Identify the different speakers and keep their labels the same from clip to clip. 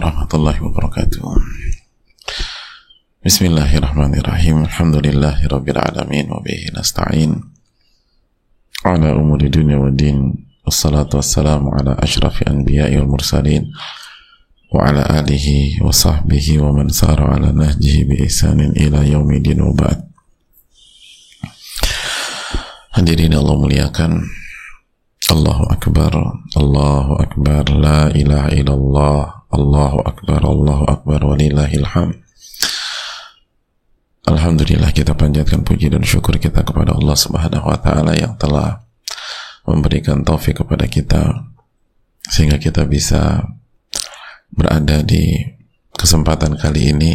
Speaker 1: Warahmatullahi wabarakatuh. Bismillahirrahmanirrahim. Alhamdulillahi rabbil alamin wa bihi nasta'in. Ala umuri dunia wa din. Wassalatu wassalamu ala ashrafi anbiya'i wal mursalin wa ala alihi wa sahbihi wa man sara ala nahjihi bi ihsanin ila yaumidin wa ba'd. Hadirin Allah muliakan. Allahu Akbar, Allahu Akbar, La ilaha illallah, Allahu Akbar, Allahu Akbar, walillahil hamd. Alhamdulillah kita panjatkan puji dan syukur kita kepada Allah Subhanahu wa taala yang telah memberikan taufik kepada kita sehingga kita bisa berada di kesempatan kali ini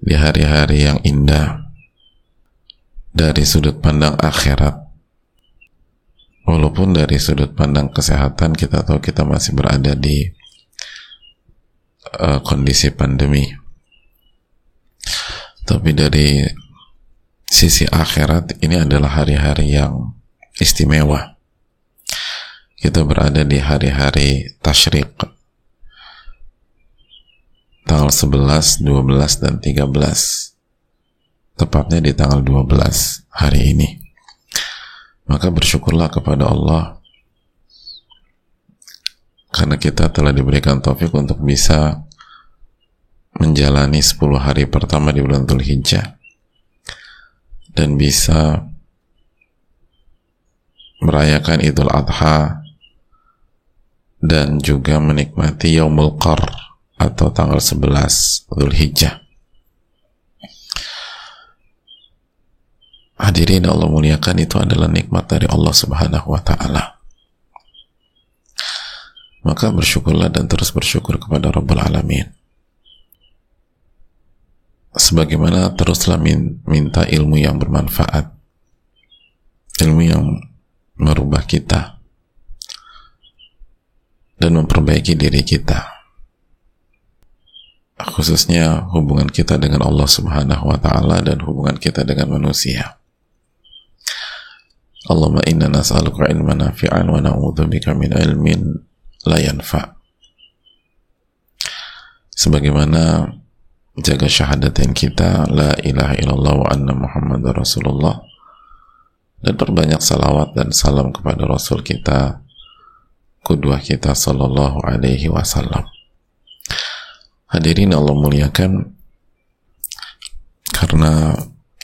Speaker 1: di hari-hari yang indah dari sudut pandang akhirat walaupun dari sudut pandang kesehatan kita tahu kita masih berada di uh, kondisi pandemi. Tapi dari sisi akhirat ini adalah hari-hari yang istimewa. Kita berada di hari-hari tashriq tanggal 11, 12, dan 13 tepatnya di tanggal 12 hari ini maka bersyukurlah kepada Allah. Karena kita telah diberikan taufik untuk bisa menjalani 10 hari pertama di bulan Dhul Hijjah dan bisa merayakan Idul Adha dan juga menikmati Yaumul Qar atau tanggal 11 Dhul Hijjah Hadirin Allah muliakan itu adalah nikmat dari Allah Subhanahu wa taala. Maka bersyukurlah dan terus bersyukur kepada Rabbul Alamin. Sebagaimana teruslah minta ilmu yang bermanfaat. Ilmu yang merubah kita dan memperbaiki diri kita. Khususnya hubungan kita dengan Allah Subhanahu wa taala dan hubungan kita dengan manusia. Allahumma inna nas'aluka ilman nafi'an wa na'udzubika min ilmin la yanfa. Sebagaimana jaga syahadatin kita la ilaha illallah wa anna muhammad rasulullah dan perbanyak salawat dan salam kepada rasul kita kudwah kita sallallahu alaihi wasallam hadirin Allah muliakan karena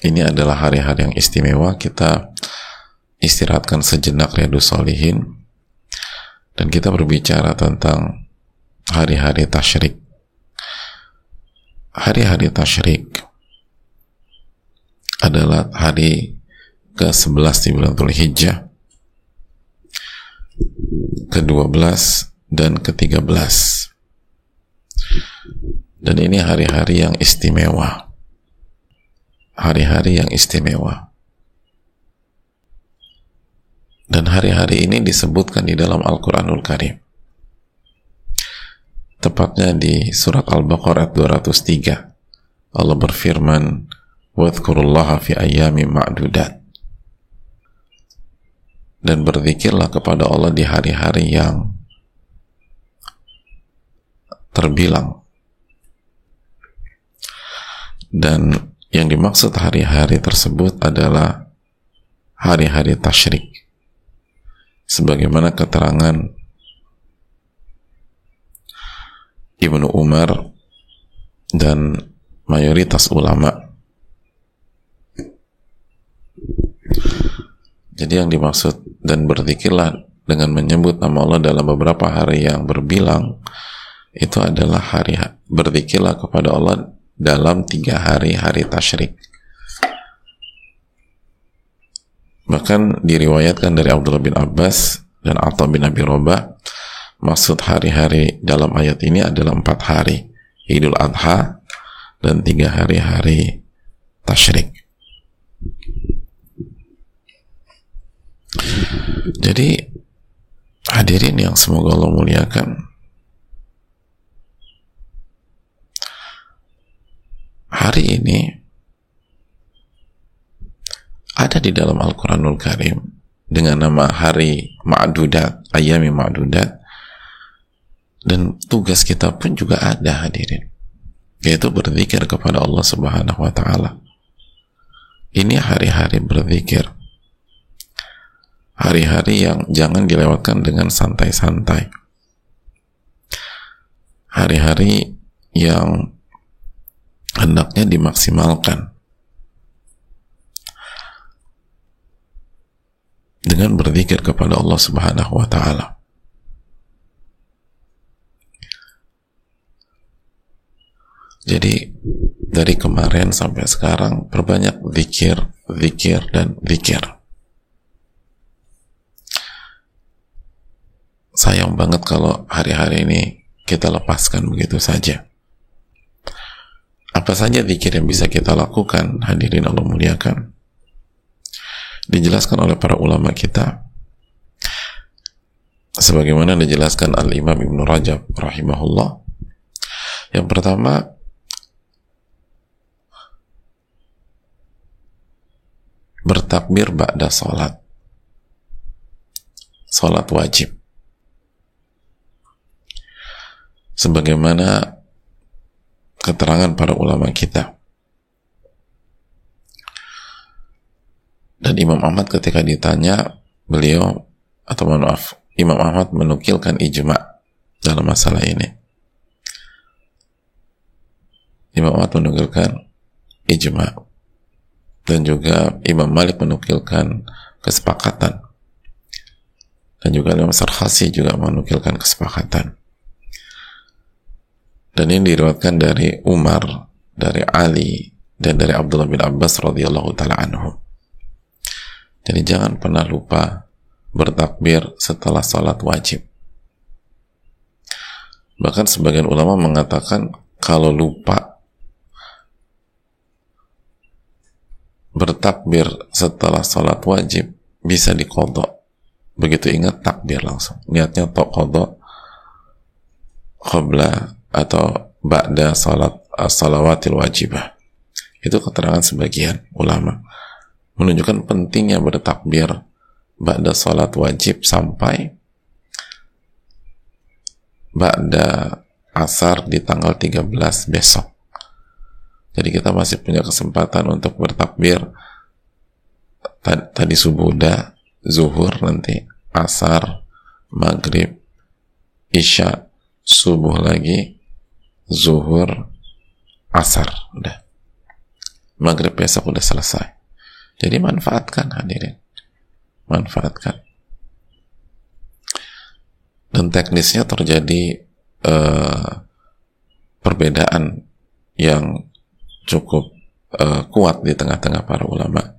Speaker 1: ini adalah hari-hari yang istimewa kita istirahatkan sejenak Riyadus Solihin. Dan kita berbicara tentang hari-hari tasyrik. Hari-hari tasyrik adalah hari ke-11 di bulan Dhul Hijjah ke-12 dan ke-13 dan ini hari-hari yang istimewa. Hari-hari yang istimewa dan hari-hari ini disebutkan di dalam Al-Quranul Karim. Tepatnya di surat Al-Baqarah 203 Allah berfirman wadhkurullaha fi ayami ma'dudat. Dan berzikirlah kepada Allah di hari-hari yang terbilang. Dan yang dimaksud hari-hari tersebut adalah hari-hari tasyrik sebagaimana keterangan Ibnu Umar dan mayoritas ulama. Jadi yang dimaksud dan berzikirlah dengan menyebut nama Allah dalam beberapa hari yang berbilang itu adalah hari berzikirlah kepada Allah dalam tiga hari hari tasyrik Bahkan diriwayatkan dari Abdullah bin Abbas dan Atta bin Abi Robah, maksud hari-hari dalam ayat ini adalah empat hari, Idul Adha dan tiga hari-hari Tashrik. Jadi hadirin yang semoga Allah muliakan, hari ini ada di dalam Al-Quranul Karim dengan nama hari Ma'dudat, ayami Ma'dudat dan tugas kita pun juga ada hadirin yaitu berzikir kepada Allah Subhanahu wa taala. Ini hari-hari berzikir. Hari-hari yang jangan dilewatkan dengan santai-santai. Hari-hari yang hendaknya dimaksimalkan. Dengan berzikir kepada Allah Subhanahu wa taala. Jadi dari kemarin sampai sekarang perbanyak zikir, zikir dan zikir. Sayang banget kalau hari-hari ini kita lepaskan begitu saja. Apa saja zikir yang bisa kita lakukan, hadirin Allah muliakan. Dijelaskan oleh para ulama kita. Sebagaimana dijelaskan Al-Imam Ibn Rajab rahimahullah. Yang pertama, bertakbir ba'da salat. Salat wajib. Sebagaimana keterangan para ulama kita dan Imam Ahmad ketika ditanya beliau atau maaf Imam Ahmad menukilkan ijma dalam masalah ini. Imam Ahmad menukilkan ijma dan juga Imam Malik menukilkan kesepakatan. Dan juga Imam Sarhasi juga menukilkan kesepakatan. Dan ini diriwayatkan dari Umar dari Ali dan dari Abdullah bin Abbas radhiyallahu taala anhu jadi jangan pernah lupa bertakbir setelah salat wajib. Bahkan sebagian ulama mengatakan kalau lupa bertakbir setelah sholat wajib bisa dikodok. Begitu ingat takbir langsung. Niatnya tok kodok qabla atau ba'da salat salawatil wajibah. Itu keterangan sebagian ulama menunjukkan pentingnya bertakbir ba'da salat wajib sampai ba'da asar di tanggal 13 besok jadi kita masih punya kesempatan untuk bertakbir tadi subuh udah, zuhur nanti, asar, maghrib, isya, subuh lagi, zuhur, asar, udah. Maghrib besok udah selesai. Jadi manfaatkan hadirin. Manfaatkan. Dan teknisnya terjadi uh, perbedaan yang cukup uh, kuat di tengah-tengah para ulama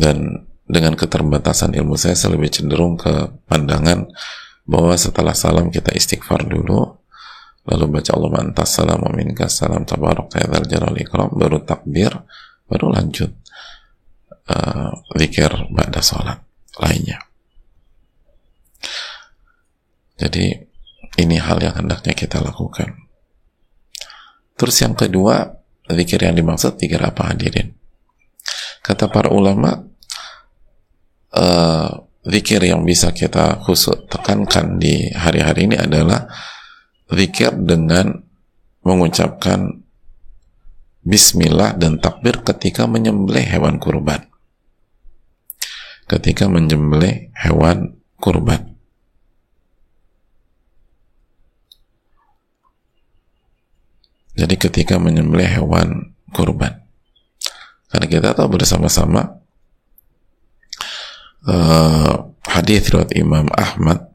Speaker 1: dan dengan keterbatasan ilmu saya, saya lebih cenderung ke pandangan bahwa setelah salam kita istighfar dulu lalu baca Allah mantas salam minka salam tabarok ta'ala jalal ikram baru takbir baru lanjut uh, zikir pada salat lainnya jadi ini hal yang hendaknya kita lakukan Terus yang kedua, zikir yang dimaksud zikir apa hadirin? Kata para ulama, uh, yang bisa kita khusus tekankan di hari-hari ini adalah zikir dengan mengucapkan bismillah dan takbir ketika menyembelih hewan kurban. Ketika menyembelih hewan kurban. Jadi ketika menyembelih hewan kurban. Karena kita tahu bersama-sama uh, hadis riwayat Imam Ahmad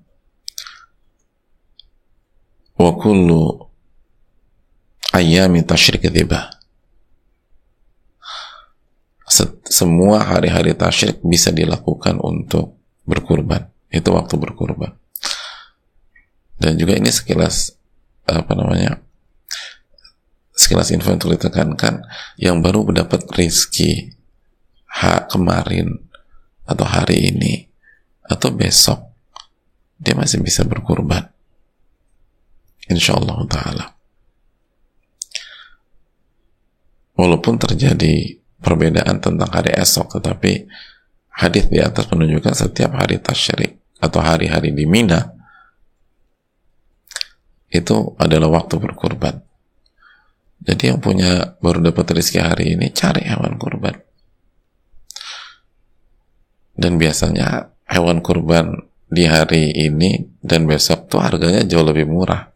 Speaker 1: wa kullu ayami tasyrik. Semua hari-hari tasyrik bisa dilakukan untuk berkurban. Itu waktu berkurban. Dan juga ini sekilas apa namanya sekilas info yang tulis tekankan yang baru mendapat rezeki ha kemarin atau hari ini atau besok dia masih bisa berkurban insyaallah taala walaupun terjadi perbedaan tentang hari esok tetapi hadis di atas menunjukkan setiap hari tasyrik atau hari-hari di Mina itu adalah waktu berkurban. Jadi yang punya baru dapat rezeki hari ini cari hewan kurban. Dan biasanya hewan kurban di hari ini dan besok tuh harganya jauh lebih murah.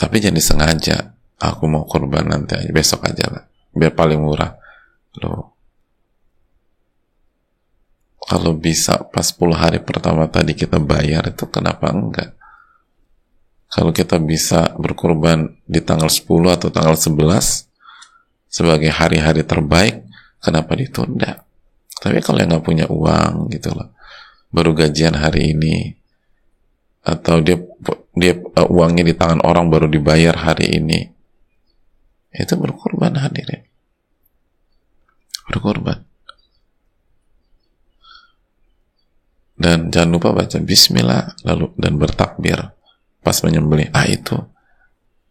Speaker 1: Tapi jadi sengaja aku mau kurban nanti besok aja lah biar paling murah. Loh kalau bisa pas 10 hari pertama tadi kita bayar itu kenapa enggak? Kalau kita bisa berkurban di tanggal 10 atau tanggal 11 sebagai hari-hari terbaik kenapa ditunda? Tapi kalau yang nggak punya uang gitu loh baru gajian hari ini atau dia dia uh, uangnya di tangan orang baru dibayar hari ini itu berkorban hadirin. Berkorban. Dan jangan lupa baca bismillah lalu dan bertakbir. Pas menyembelih ah itu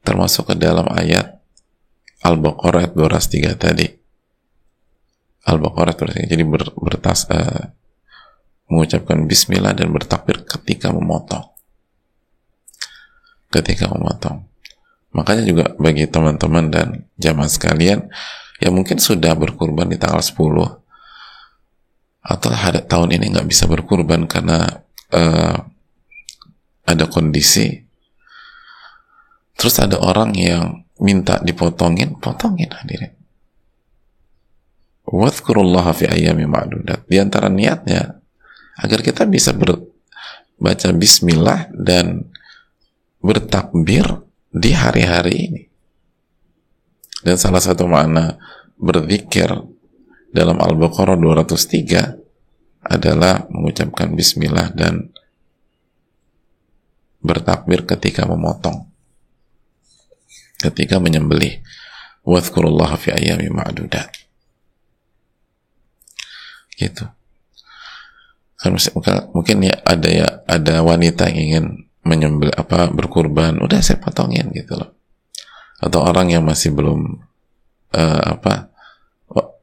Speaker 1: termasuk ke dalam ayat Al-Baqarah 203 tadi. Al-Baqarah 203 jadi ber, bertas uh, mengucapkan bismillah dan bertakbir ketika memotong. Ketika memotong Makanya juga bagi teman-teman dan jamaah sekalian yang mungkin sudah berkurban di tanggal 10 atau hari, tahun ini nggak bisa berkurban karena uh, ada kondisi. Terus ada orang yang minta dipotongin potongin hadirin. Wadhkurullaha fi ayami ma'dudat. Di antara niatnya agar kita bisa ber, baca bismillah dan bertakbir di hari-hari ini. Dan salah satu makna berzikir dalam Al-Baqarah 203 adalah mengucapkan bismillah dan bertakbir ketika memotong. Ketika menyembelih. Wadhkurullaha fi ayami ma'dudat. Gitu. Kan mungkin ya ada ya ada wanita yang ingin menyembel apa berkurban udah saya potongin gitu loh. Atau orang yang masih belum uh, apa oh,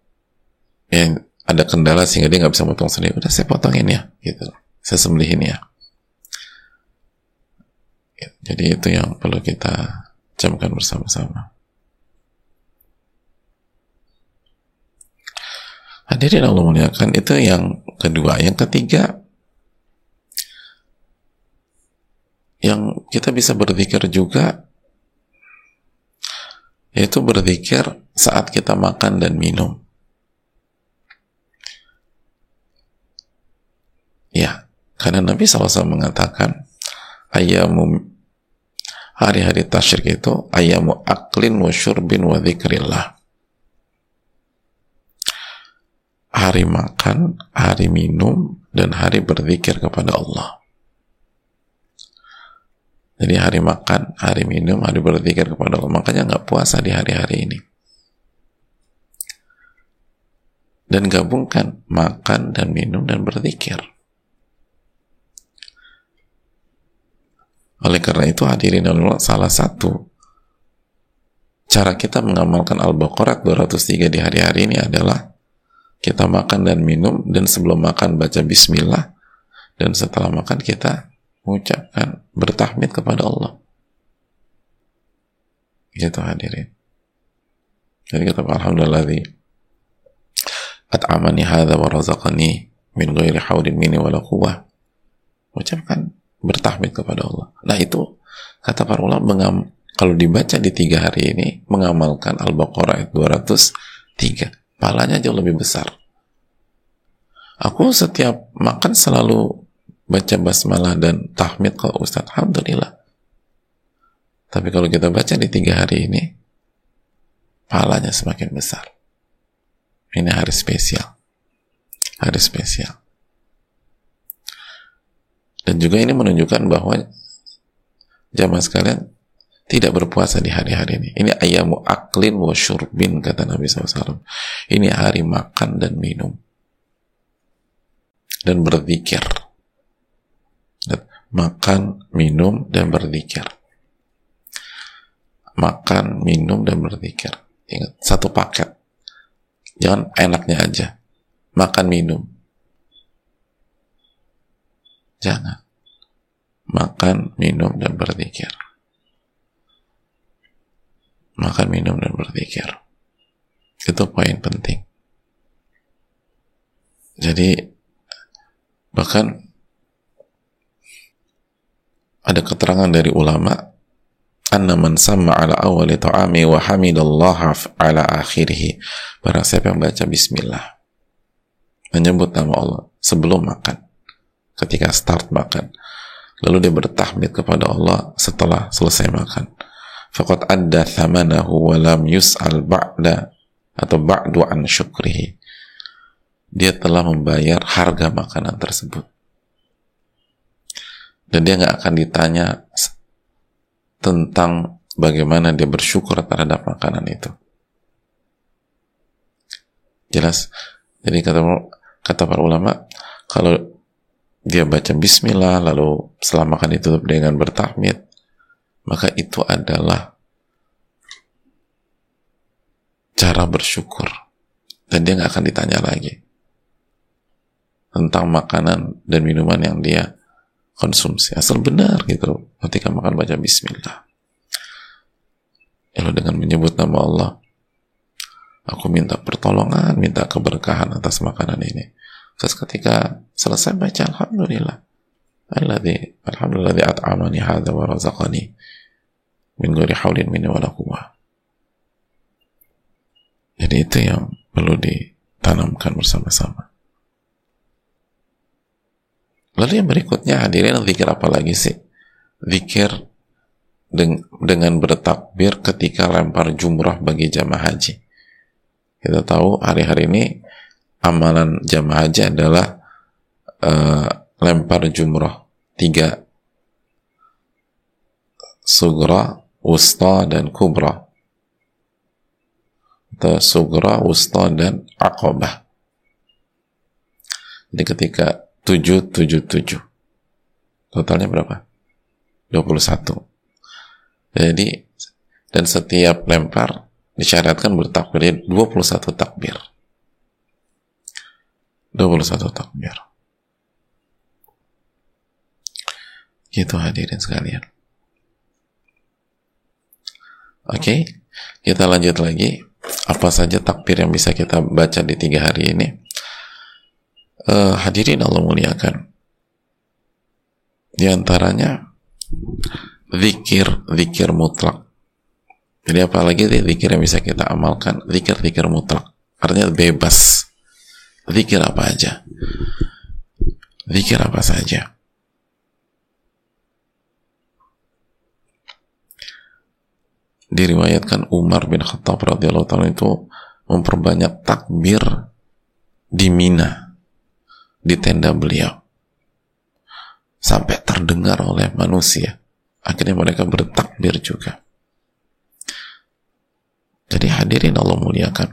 Speaker 1: yang ada kendala sehingga dia nggak bisa potong sendiri udah saya potongin ya gitu loh. saya sembelihin ya. Jadi itu yang perlu kita camkan bersama-sama. Hadirin Allah muliakan itu yang kedua. Yang ketiga yang kita bisa berzikir juga yaitu berzikir saat kita makan dan minum. Ya, karena Nabi SAW mengatakan ayamu hari-hari tasyrik itu ayamu aklin wa syurbin wa zikrillah. Hari makan, hari minum, dan hari berzikir kepada Allah. Jadi hari makan, hari minum, hari berzikir kepada Allah. Makanya nggak puasa di hari-hari ini. Dan gabungkan makan dan minum dan berzikir. Oleh karena itu hadirin Allah salah satu cara kita mengamalkan Al-Baqarah 203 di hari-hari ini adalah kita makan dan minum dan sebelum makan baca bismillah dan setelah makan kita mengucapkan bertahmid kepada Allah. Gitu hadirin. Jadi kata Alhamdulillah at'amani hadha wa razaqani min ghairi hawlin minni wala quwwah. Ucapkan bertahmid kepada Allah. Nah itu kata para ulama mengam, kalau dibaca di tiga hari ini mengamalkan Al-Baqarah 203 pahalanya jauh lebih besar. Aku setiap makan selalu baca basmalah dan tahmid kalau Ustadz Alhamdulillah tapi kalau kita baca di tiga hari ini pahalanya semakin besar ini hari spesial hari spesial dan juga ini menunjukkan bahwa jamaah sekalian tidak berpuasa di hari-hari ini. Ini ayamu aklin wa syurbin kata Nabi SAW. Ini hari makan dan minum. Dan berzikir makan, minum, dan berzikir. Makan, minum, dan berzikir. Ingat, satu paket. Jangan enaknya aja. Makan, minum. Jangan. makan, minum, dan berzikir. Makan, minum, dan berzikir. Itu poin penting. Jadi, bahkan ada keterangan dari ulama anna man sama ala awali ta'ami wa hamidallah ala akhirih. Barang siapa yang baca bismillah menyebut nama Allah sebelum makan ketika start makan lalu dia bertahmid kepada Allah setelah selesai makan. Faqad adda thamanahu wa lam yus'al ba'da atau ba'du an syukrihi. Dia telah membayar harga makanan tersebut dan dia nggak akan ditanya tentang bagaimana dia bersyukur terhadap makanan itu. Jelas? Jadi kata kata para ulama, kalau dia baca bismillah lalu setelah makan ditutup dengan bertahmid, maka itu adalah cara bersyukur. Dan dia nggak akan ditanya lagi tentang makanan dan minuman yang dia konsumsi asal benar gitu ketika makan baca bismillah. Lalu dengan menyebut nama Allah aku minta pertolongan minta keberkahan atas makanan ini. Terus ketika selesai baca alhamdulillah. Alladzi alhamdulillah at'amani hadza wa razaqani min ghairi haulin minni wala jadi itu yang perlu ditanamkan bersama-sama Lalu yang berikutnya hadirin zikir apa lagi sih? Zikir deng dengan bertakbir ketika lempar jumrah bagi jamaah haji. Kita tahu hari-hari ini amalan jamaah haji adalah uh, lempar jumrah tiga sugra, wusta, dan kubra atau sugra, wusta, dan akobah. Jadi ketika 777. Totalnya berapa? 21. Jadi dan setiap lempar disyaratkan bertakbir 21 takbir. 21 takbir. Gitu hadirin sekalian. Oke, okay, kita lanjut lagi. Apa saja takbir yang bisa kita baca di tiga hari ini? Uh, hadirin Allah muliakan. Di antaranya zikir zikir mutlak. Jadi apalagi zikir yang bisa kita amalkan? Zikir zikir mutlak. Artinya bebas. Zikir apa aja? Zikir apa saja? Diriwayatkan Umar bin Khattab radhiyallahu taala itu memperbanyak takbir di Mina di tenda beliau. Sampai terdengar oleh manusia. Akhirnya mereka bertakbir juga. Jadi hadirin Allah muliakan.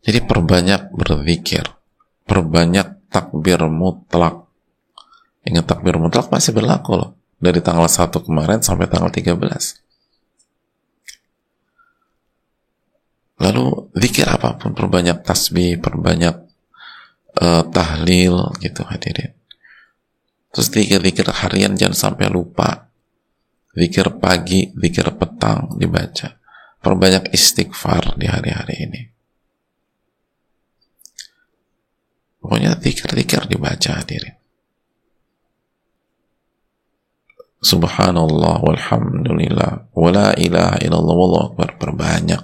Speaker 1: Jadi perbanyak berzikir. Perbanyak takbir mutlak. Ingat takbir mutlak masih berlaku loh. Dari tanggal 1 kemarin sampai tanggal 13 lalu zikir apa pun perbanyak tasbih perbanyak uh, tahlil gitu hadirin. Terus zikir-zikir harian jangan sampai lupa. Zikir pagi, zikir petang dibaca. Perbanyak istighfar di hari-hari ini. Pokoknya zikir-zikir dibaca hadirin. Subhanallah walhamdulillah wala ilaha illallah wallahu akbar. Perbanyak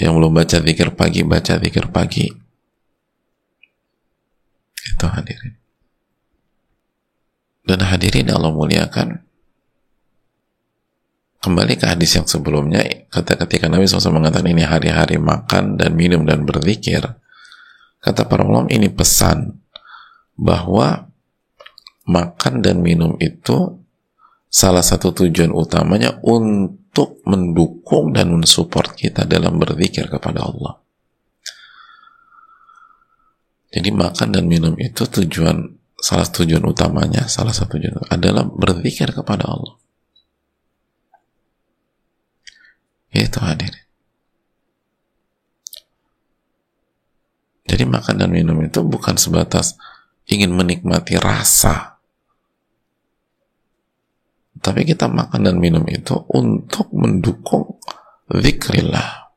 Speaker 1: yang belum baca zikir pagi baca zikir pagi. Itu hadirin. Dan hadirin Allah muliakan. Kembali ke hadis yang sebelumnya kata ketika Nabi SAW mengatakan ini hari-hari makan dan minum dan berzikir kata para ulama ini pesan bahwa makan dan minum itu salah satu tujuan utamanya untuk mendukung dan mensupport kita dalam berzikir kepada Allah. Jadi makan dan minum itu tujuan salah tujuan utamanya, salah satu tujuan adalah berzikir kepada Allah. Itu hadir. Jadi makan dan minum itu bukan sebatas ingin menikmati rasa tapi kita makan dan minum itu untuk mendukung zikrillah.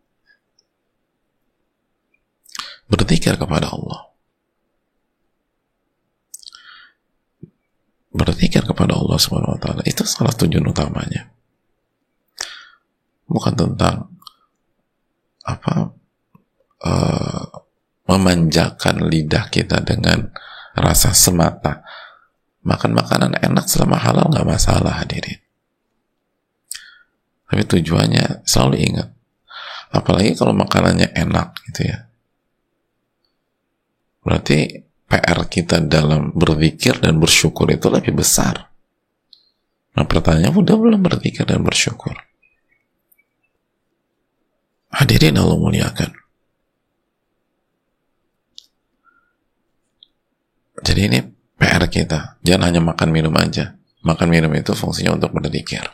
Speaker 1: Berzikir kepada Allah. Berzikir kepada Allah Subhanahu wa taala. Itu salah tujuan utamanya. Bukan tentang apa uh, memanjakan lidah kita dengan rasa semata makan makanan enak selama halal nggak masalah hadirin. Tapi tujuannya selalu ingat. Apalagi kalau makanannya enak gitu ya. Berarti PR kita dalam berzikir dan bersyukur itu lebih besar. Nah pertanyaannya udah belum berzikir dan bersyukur. Hadirin Allah muliakan. Jadi ini PR kita. Jangan hanya makan minum aja. Makan minum itu fungsinya untuk berzikir.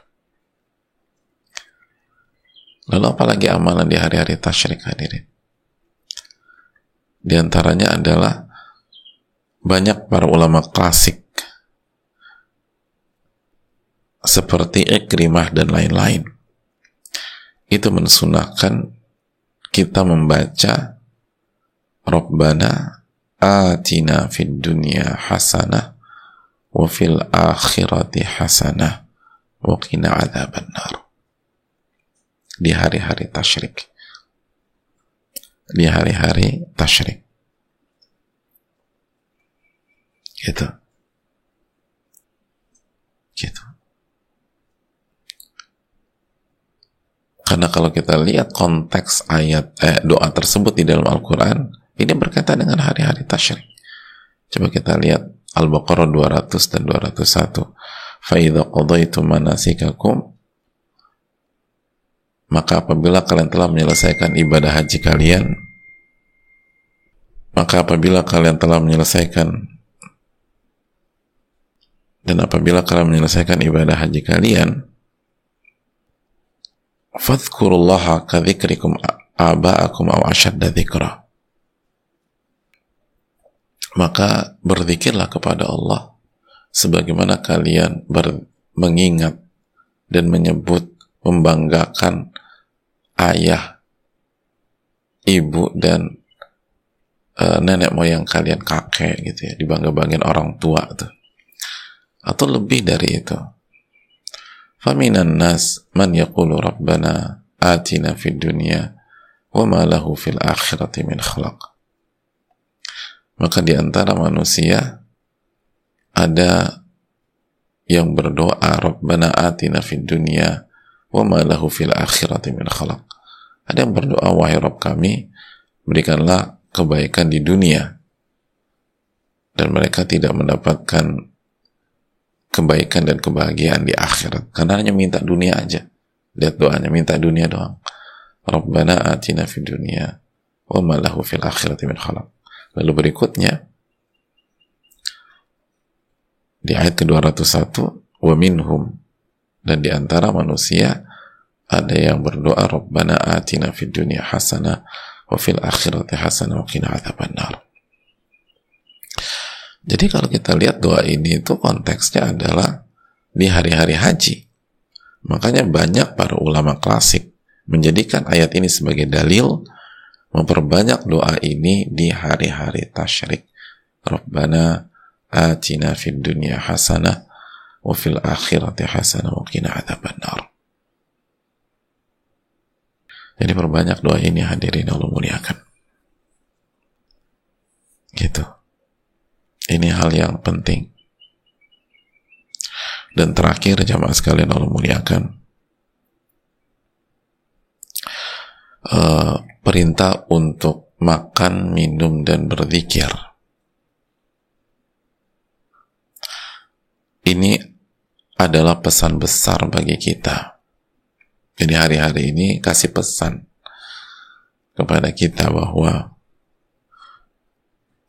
Speaker 1: Lalu apalagi amalan di hari-hari tasyrik hadirin? Di antaranya adalah banyak para ulama klasik seperti Ikrimah dan lain-lain itu mensunahkan kita membaca Rabbana atina fid dunya hasanah wa fil akhirati hasanah wa qina adzaban nar di hari-hari tasyrik. Di hari-hari tasyrik. Gitu. Gitu. Karena kalau kita lihat konteks ayat eh, doa tersebut di dalam Al-Quran ini berkaitan dengan hari-hari tasyrik. Coba kita lihat Al-Baqarah 200 dan 201. فَإِذَا قَضَيْتُمْ manasikakum Maka apabila kalian telah menyelesaikan ibadah haji kalian, maka apabila kalian telah menyelesaikan dan apabila kalian menyelesaikan ibadah haji kalian, فَذْكُرُ kadzikrikum aba'akum aw أَوْ dzikra maka berzikirlah kepada Allah sebagaimana kalian ber, mengingat dan menyebut membanggakan ayah ibu dan uh, nenek moyang kalian kakek gitu ya dibangga-banggain orang tua tuh. Atau lebih dari itu. Faminan nas man yaqulu rabbana atina fid dunya wa ma lahu fil akhirati min khalaq maka di antara manusia ada yang berdoa Rabbana atina fid dunya wa ma lahu fil akhirati min khalaq. Ada yang berdoa wahai Rabb kami berikanlah kebaikan di dunia. Dan mereka tidak mendapatkan kebaikan dan kebahagiaan di akhirat. Karena hanya minta dunia aja. Lihat doanya minta dunia doang. Rabbana atina fid dunya wa ma lahu fil akhirati min khalaq Lalu berikutnya di ayat ke-201 wa minhum dan di antara manusia ada yang berdoa Rabbana atina fid dunya hasanah wa fil akhirati hasanah wa qina adzabannar. Jadi kalau kita lihat doa ini itu konteksnya adalah di hari-hari haji. Makanya banyak para ulama klasik menjadikan ayat ini sebagai dalil memperbanyak doa ini di hari-hari tasyrik. Rabbana atina fid dunya hasanah wa fil akhirati hasanah wa qina adzabannar. Jadi perbanyak doa ini hadirin Allah muliakan. Gitu. Ini hal yang penting. Dan terakhir jamaah sekalian Allah muliakan. Uh, perintah untuk makan, minum, dan berzikir. Ini adalah pesan besar bagi kita. Jadi hari-hari ini kasih pesan kepada kita bahwa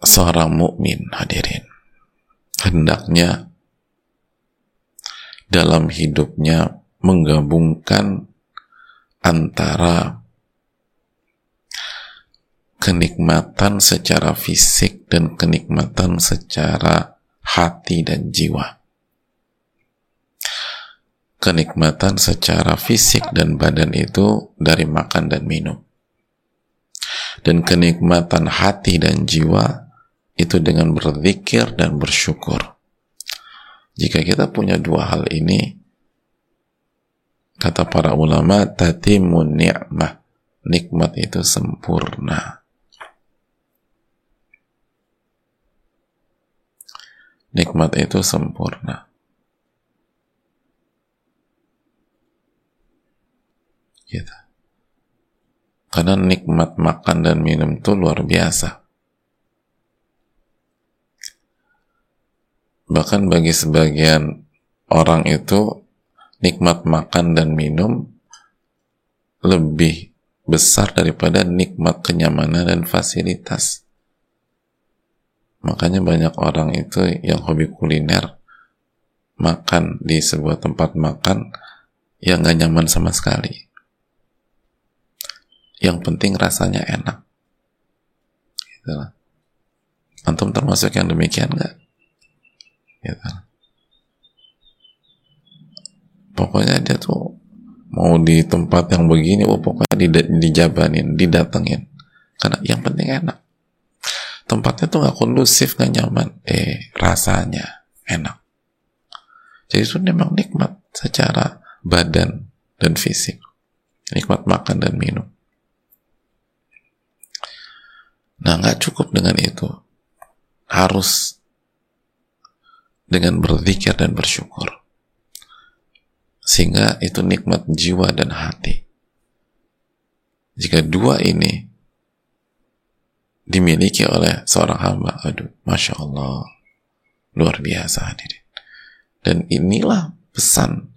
Speaker 1: seorang mukmin hadirin hendaknya dalam hidupnya menggabungkan antara kenikmatan secara fisik dan kenikmatan secara hati dan jiwa. Kenikmatan secara fisik dan badan itu dari makan dan minum. Dan kenikmatan hati dan jiwa itu dengan berzikir dan bersyukur. Jika kita punya dua hal ini, kata para ulama, tatimun ni'mah. Nikmat itu sempurna. Nikmat itu sempurna. Gitu. Karena nikmat makan dan minum itu luar biasa. Bahkan bagi sebagian orang itu nikmat makan dan minum lebih besar daripada nikmat kenyamanan dan fasilitas. Makanya banyak orang itu yang hobi kuliner makan di sebuah tempat makan yang gak nyaman sama sekali. Yang penting rasanya enak. Gitu Antum termasuk yang demikian gak? Gitu Pokoknya dia tuh mau di tempat yang begini, oh pokoknya dijabanin, didatengin. Karena yang penting enak tempatnya tuh nggak kondusif nggak nyaman. Eh rasanya enak. Jadi itu memang nikmat secara badan dan fisik. Nikmat makan dan minum. Nah nggak cukup dengan itu. Harus dengan berzikir dan bersyukur. Sehingga itu nikmat jiwa dan hati. Jika dua ini dimiliki oleh seorang hamba. Aduh, masya Allah, luar biasa hadirin. Dan inilah pesan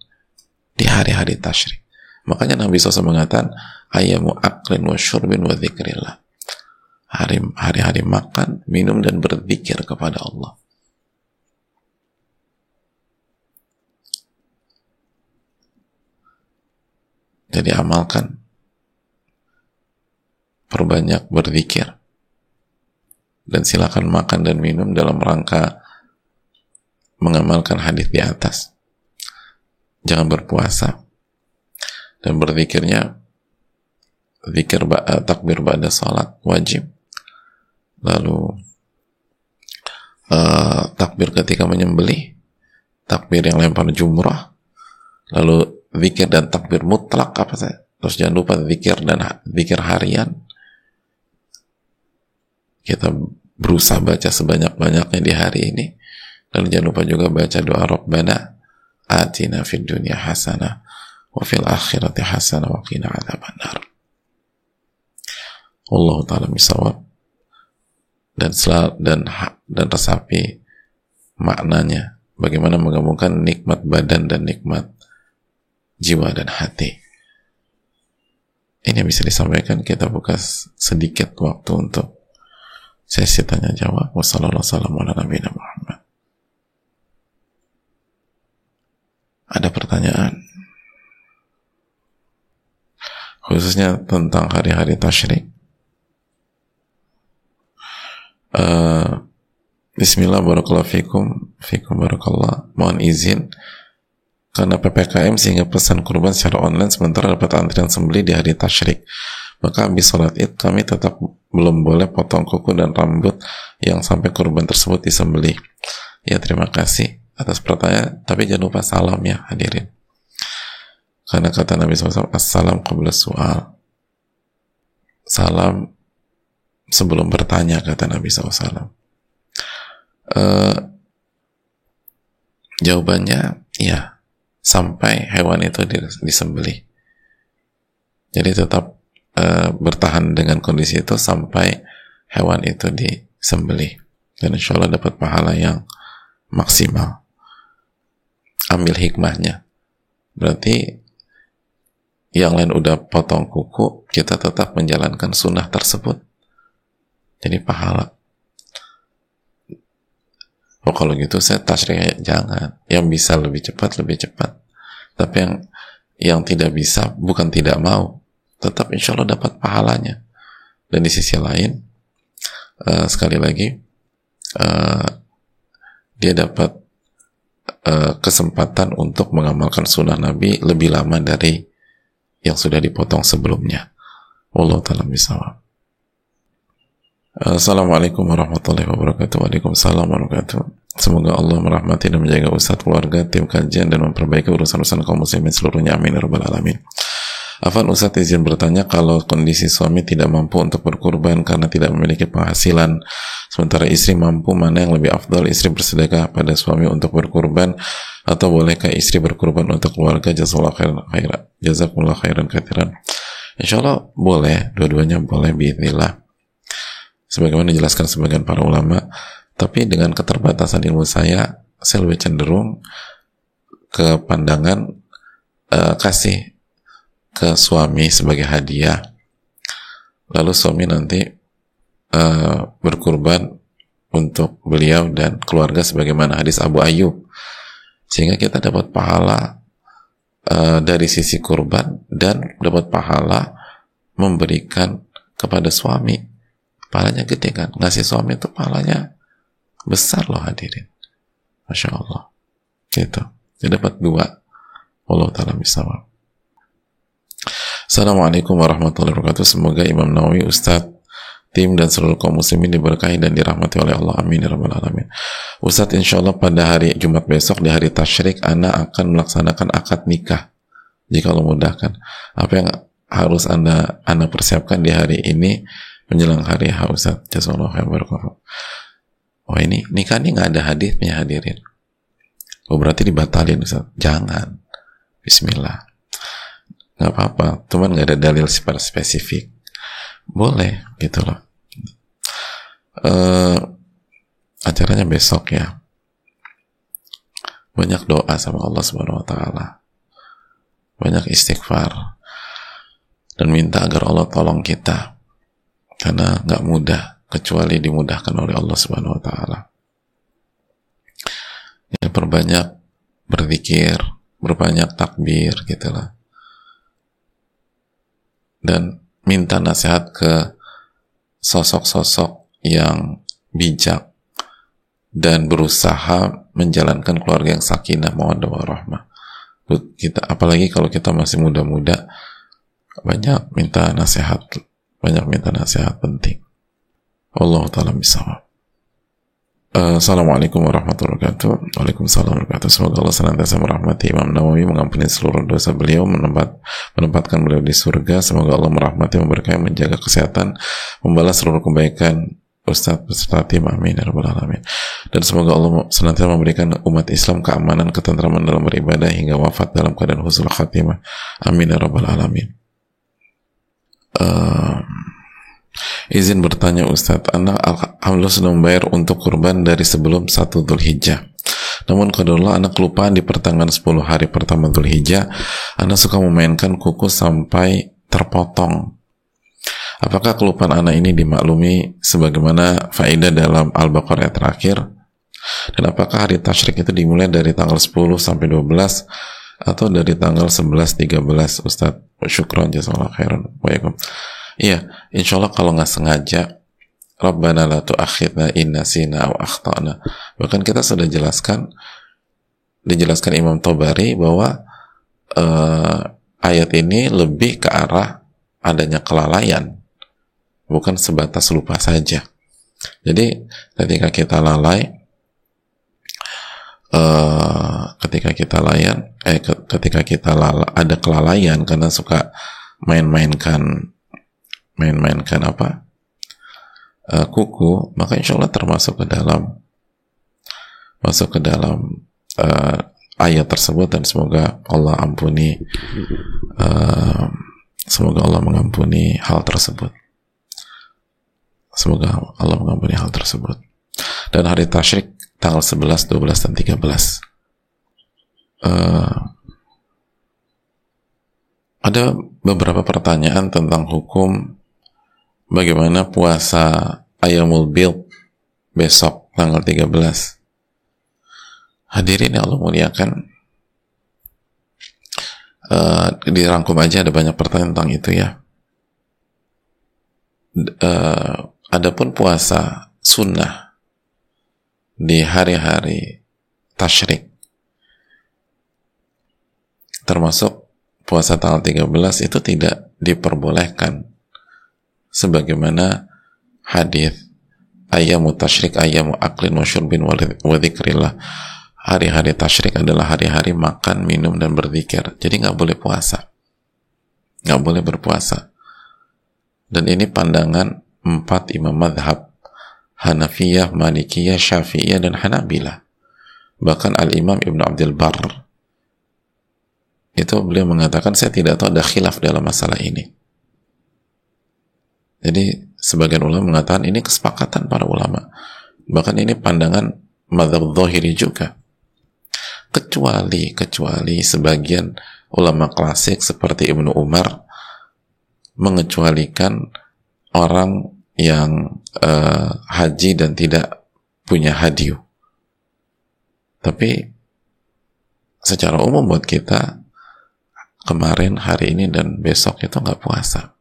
Speaker 1: di hari-hari tasyrik. Makanya Nabi SAW mengatakan, ayamu aklin wa syurbin wa zikrillah. Hari-hari makan, minum, dan berzikir kepada Allah. Jadi amalkan. Perbanyak berzikir dan silakan makan dan minum dalam rangka mengamalkan hadis di atas. Jangan berpuasa dan berzikirnya zikir eh, takbir pada salat wajib. Lalu uh, takbir ketika menyembelih, takbir yang lempar jumrah, lalu zikir dan takbir mutlak apa saya? Terus jangan lupa zikir dan zikir harian, kita berusaha baca sebanyak-banyaknya di hari ini. Dan jangan lupa juga baca doa Rabbana atina fid dunya hasanah wa fil akhirati hasanah wa qina Allah taala misawab dan sel dan dan resapi maknanya. Bagaimana menggabungkan nikmat badan dan nikmat jiwa dan hati. Ini yang bisa disampaikan. Kita buka sedikit waktu untuk Sesi tanya jawab. Wassalamualaikum Muhammad. Ada pertanyaan? Khususnya tentang hari-hari tasyrik. Uh, Bismillah barakallahu fikum fikum barakallah mohon izin karena PPKM sehingga pesan kurban secara online sementara dapat antrian sembeli di hari tasyrik maka habis sholat id kami tetap belum boleh potong kuku dan rambut yang sampai kurban tersebut disembelih. Ya terima kasih atas pertanyaan, tapi jangan lupa salam ya hadirin. Karena kata Nabi SAW, Assalam qabla su'al. Salam sebelum bertanya, kata Nabi SAW. Uh, eh, jawabannya, ya, sampai hewan itu disembelih. Jadi tetap uh, bertahan dengan kondisi itu sampai hewan itu disembelih. Dan insya Allah dapat pahala yang maksimal. Ambil hikmahnya. Berarti yang lain udah potong kuku kita tetap menjalankan sunnah tersebut. Jadi pahala. Oh kalau gitu saya tasrih jangan. Yang bisa lebih cepat lebih cepat. Tapi yang yang tidak bisa bukan tidak mau tetap insya Allah dapat pahalanya dan di sisi lain uh, sekali lagi uh, dia dapat uh, kesempatan untuk mengamalkan sunnah Nabi lebih lama dari yang sudah dipotong sebelumnya. Allah taala misawab. Assalamualaikum warahmatullahi wabarakatuh. Waalaikumsalam warahmatullahi wabarakatuh. Semoga Allah merahmati dan menjaga ustadz keluarga, tim kajian, dan memperbaiki urusan-urusan kaum muslimin seluruhnya. Amin. Ya Rabbal Alamin. Afan Ustadz izin bertanya kalau kondisi suami tidak mampu untuk berkurban karena tidak memiliki penghasilan. Sementara istri mampu mana yang lebih afdal istri bersedekah pada suami untuk berkurban atau bolehkah istri berkurban untuk keluarga? Jazakallah khairan khairan jazakumullah khairan kathiran. Insya Allah boleh dua-duanya boleh biidnillah sebagaimana dijelaskan sebagian para ulama tapi dengan keterbatasan ilmu saya saya lebih cenderung ke pandangan uh, kasih ke suami sebagai hadiah. Lalu suami nanti uh, berkurban untuk beliau dan keluarga sebagaimana hadis Abu Ayyub. Sehingga kita dapat pahala uh, dari sisi kurban dan dapat pahala memberikan kepada suami. Pahalanya gede kan? Ngasih suami itu pahalanya besar loh hadirin. Masya Allah. Gitu. Dia dapat dua. Allah Ta'ala misawab Assalamualaikum warahmatullahi wabarakatuh. Semoga Imam Nawawi, Ustadz, tim dan seluruh kaum muslimin diberkahi dan dirahmati oleh Allah. Amin ya rabbal alamin. Ustadz, insya Allah pada hari Jumat besok di hari Tashrik, Anda akan melaksanakan akad nikah. Jika Allah mudahkan. Apa yang harus Anda Anda persiapkan di hari ini menjelang hari H Ustadz. Jazakallahu khairan Oh ini nikah ini nggak ada hadisnya hadirin. Oh berarti dibatalin Ustaz. Jangan. Bismillah nggak apa-apa. Cuman nggak ada dalil super spesifik. Boleh gitu loh. Uh, acaranya besok ya. Banyak doa sama Allah subhanahu wa taala. Banyak istighfar. Dan minta agar Allah tolong kita. Karena nggak mudah kecuali dimudahkan oleh Allah subhanahu wa taala. Ya perbanyak berzikir berbanyak takbir gitu lah dan minta nasihat ke sosok-sosok yang bijak dan berusaha menjalankan keluarga yang sakinah mawaddah warahmah. Kita apalagi kalau kita masih muda-muda banyak minta nasihat, banyak minta nasihat penting. Allah taala misawab. Uh, Assalamualaikum warahmatullahi wabarakatuh. Waalaikumsalam warahmatullahi wabarakatuh. Semoga Allah senantiasa merahmati Imam Nawawi, mengampuni seluruh dosa beliau, menempat, menempatkan beliau di surga. Semoga Allah merahmati, memberkahi, menjaga kesehatan, membalas seluruh kebaikan Ustaz beserta tim amin ya alamin dan semoga Allah senantiasa memberikan umat Islam keamanan ketentraman dalam beribadah hingga wafat dalam keadaan husnul khatimah amin ya rabbal alamin uh, Izin bertanya Ustadz, anak alhamdulillah sudah membayar untuk kurban dari sebelum satu Dhul Hijjah. Namun kadang anak kelupaan di pertengahan 10 hari pertama Dhul Hijjah, anak suka memainkan kuku sampai terpotong. Apakah kelupaan anak ini dimaklumi sebagaimana faedah dalam Al-Baqarah terakhir? Dan apakah hari tasyrik itu dimulai dari tanggal 10 sampai 12 atau dari tanggal 11 13 Ustadz? Syukran jazakallahu khairan. Waalaikumsalam. Iya, insya Allah kalau nggak sengaja, Rabbana la tu'akhidna inna sina wa akhtana. Bahkan kita sudah jelaskan, dijelaskan Imam Tobari bahwa uh, ayat ini lebih ke arah adanya kelalaian, bukan sebatas lupa saja. Jadi ketika kita lalai, uh, ketika kita layan, eh ketika kita lala, ada kelalaian karena suka main-mainkan main-mainkan apa uh, kuku maka insya Allah termasuk ke dalam masuk ke dalam uh, ayat tersebut dan semoga Allah ampuni uh, semoga Allah mengampuni hal tersebut. Semoga Allah mengampuni hal tersebut. Dan hari tasyrik tanggal 11, 12, dan 13 uh, ada beberapa pertanyaan tentang hukum bagaimana puasa Ayamul Bil besok tanggal 13 hadirin yang Allah muliakan uh, dirangkum aja ada banyak pertanyaan tentang itu ya. Uh, adapun puasa sunnah di hari-hari tashrik termasuk puasa tanggal 13 itu tidak diperbolehkan sebagaimana hadis ayamu tashrik ayamu aklin wa syurbin hari-hari tashrik adalah hari-hari makan, minum, dan berzikir. Jadi nggak boleh puasa. Nggak boleh berpuasa. Dan ini pandangan empat imam madhab. Hanafiyah, Malikiyah, Syafi'iyah, dan Hanabilah. Bahkan Al-Imam Ibn Abdul Barr itu beliau mengatakan saya tidak tahu ada khilaf dalam masalah ini. Jadi sebagian ulama mengatakan ini kesepakatan para ulama. Bahkan ini pandangan madhab zahiri juga kecuali kecuali sebagian ulama klasik seperti Ibnu Umar mengecualikan orang yang uh, haji dan tidak punya hadiu. Tapi secara umum buat kita kemarin, hari ini dan besok itu nggak puasa.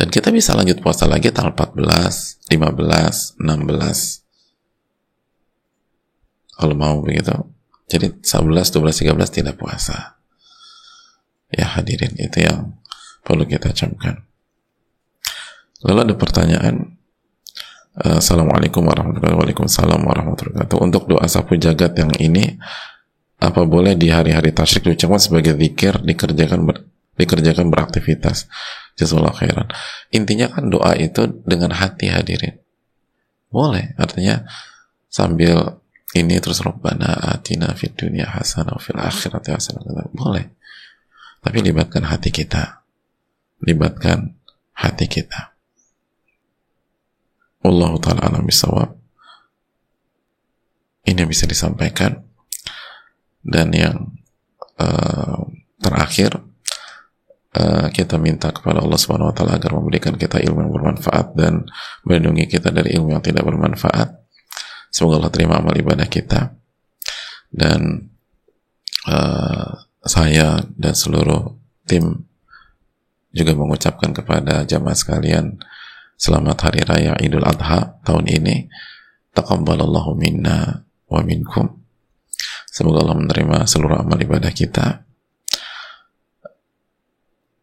Speaker 1: Dan kita bisa lanjut puasa lagi tanggal 14, 15, 16 kalau mau begitu. Jadi 11, 12, 13 tidak puasa. Ya hadirin itu yang perlu kita camkan. Lalu ada pertanyaan Assalamualaikum warahmatullahi wabarakatuh. Warahmatullahi wabarakatuh. Untuk doa sapu jagat yang ini apa boleh di hari-hari tasyrik diucapkan sebagai zikir dikerjakan ber, dikerjakan beraktivitas jazakallahu khairan. Intinya kan doa itu dengan hati hadirin. Boleh artinya sambil ini terus Rabbana atina fid dunya hasanah fil akhirati hasanah. Boleh. Tapi libatkan hati kita. Libatkan hati kita. Allah ta'ala alam bisawab ini bisa disampaikan. Dan yang uh, terakhir uh, kita minta kepada Allah Subhanahu wa taala agar memberikan kita ilmu yang bermanfaat dan melindungi kita dari ilmu yang tidak bermanfaat Semoga Allah terima amal ibadah kita dan uh, saya dan seluruh tim juga mengucapkan kepada jamaah sekalian selamat hari raya Idul Adha tahun ini. Taqabbalallahu minna wa minkum. Semoga Allah menerima seluruh amal ibadah kita.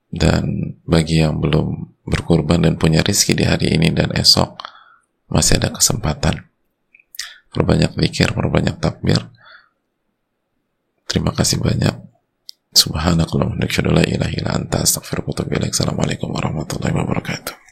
Speaker 1: Dan bagi yang belum berkurban dan punya rizki di hari ini dan esok, masih ada kesempatan perbanyak zikir, perbanyak takbir. Terima kasih banyak. Subhanakallahumma wa ilaha illa anta. Assalamualaikum warahmatullahi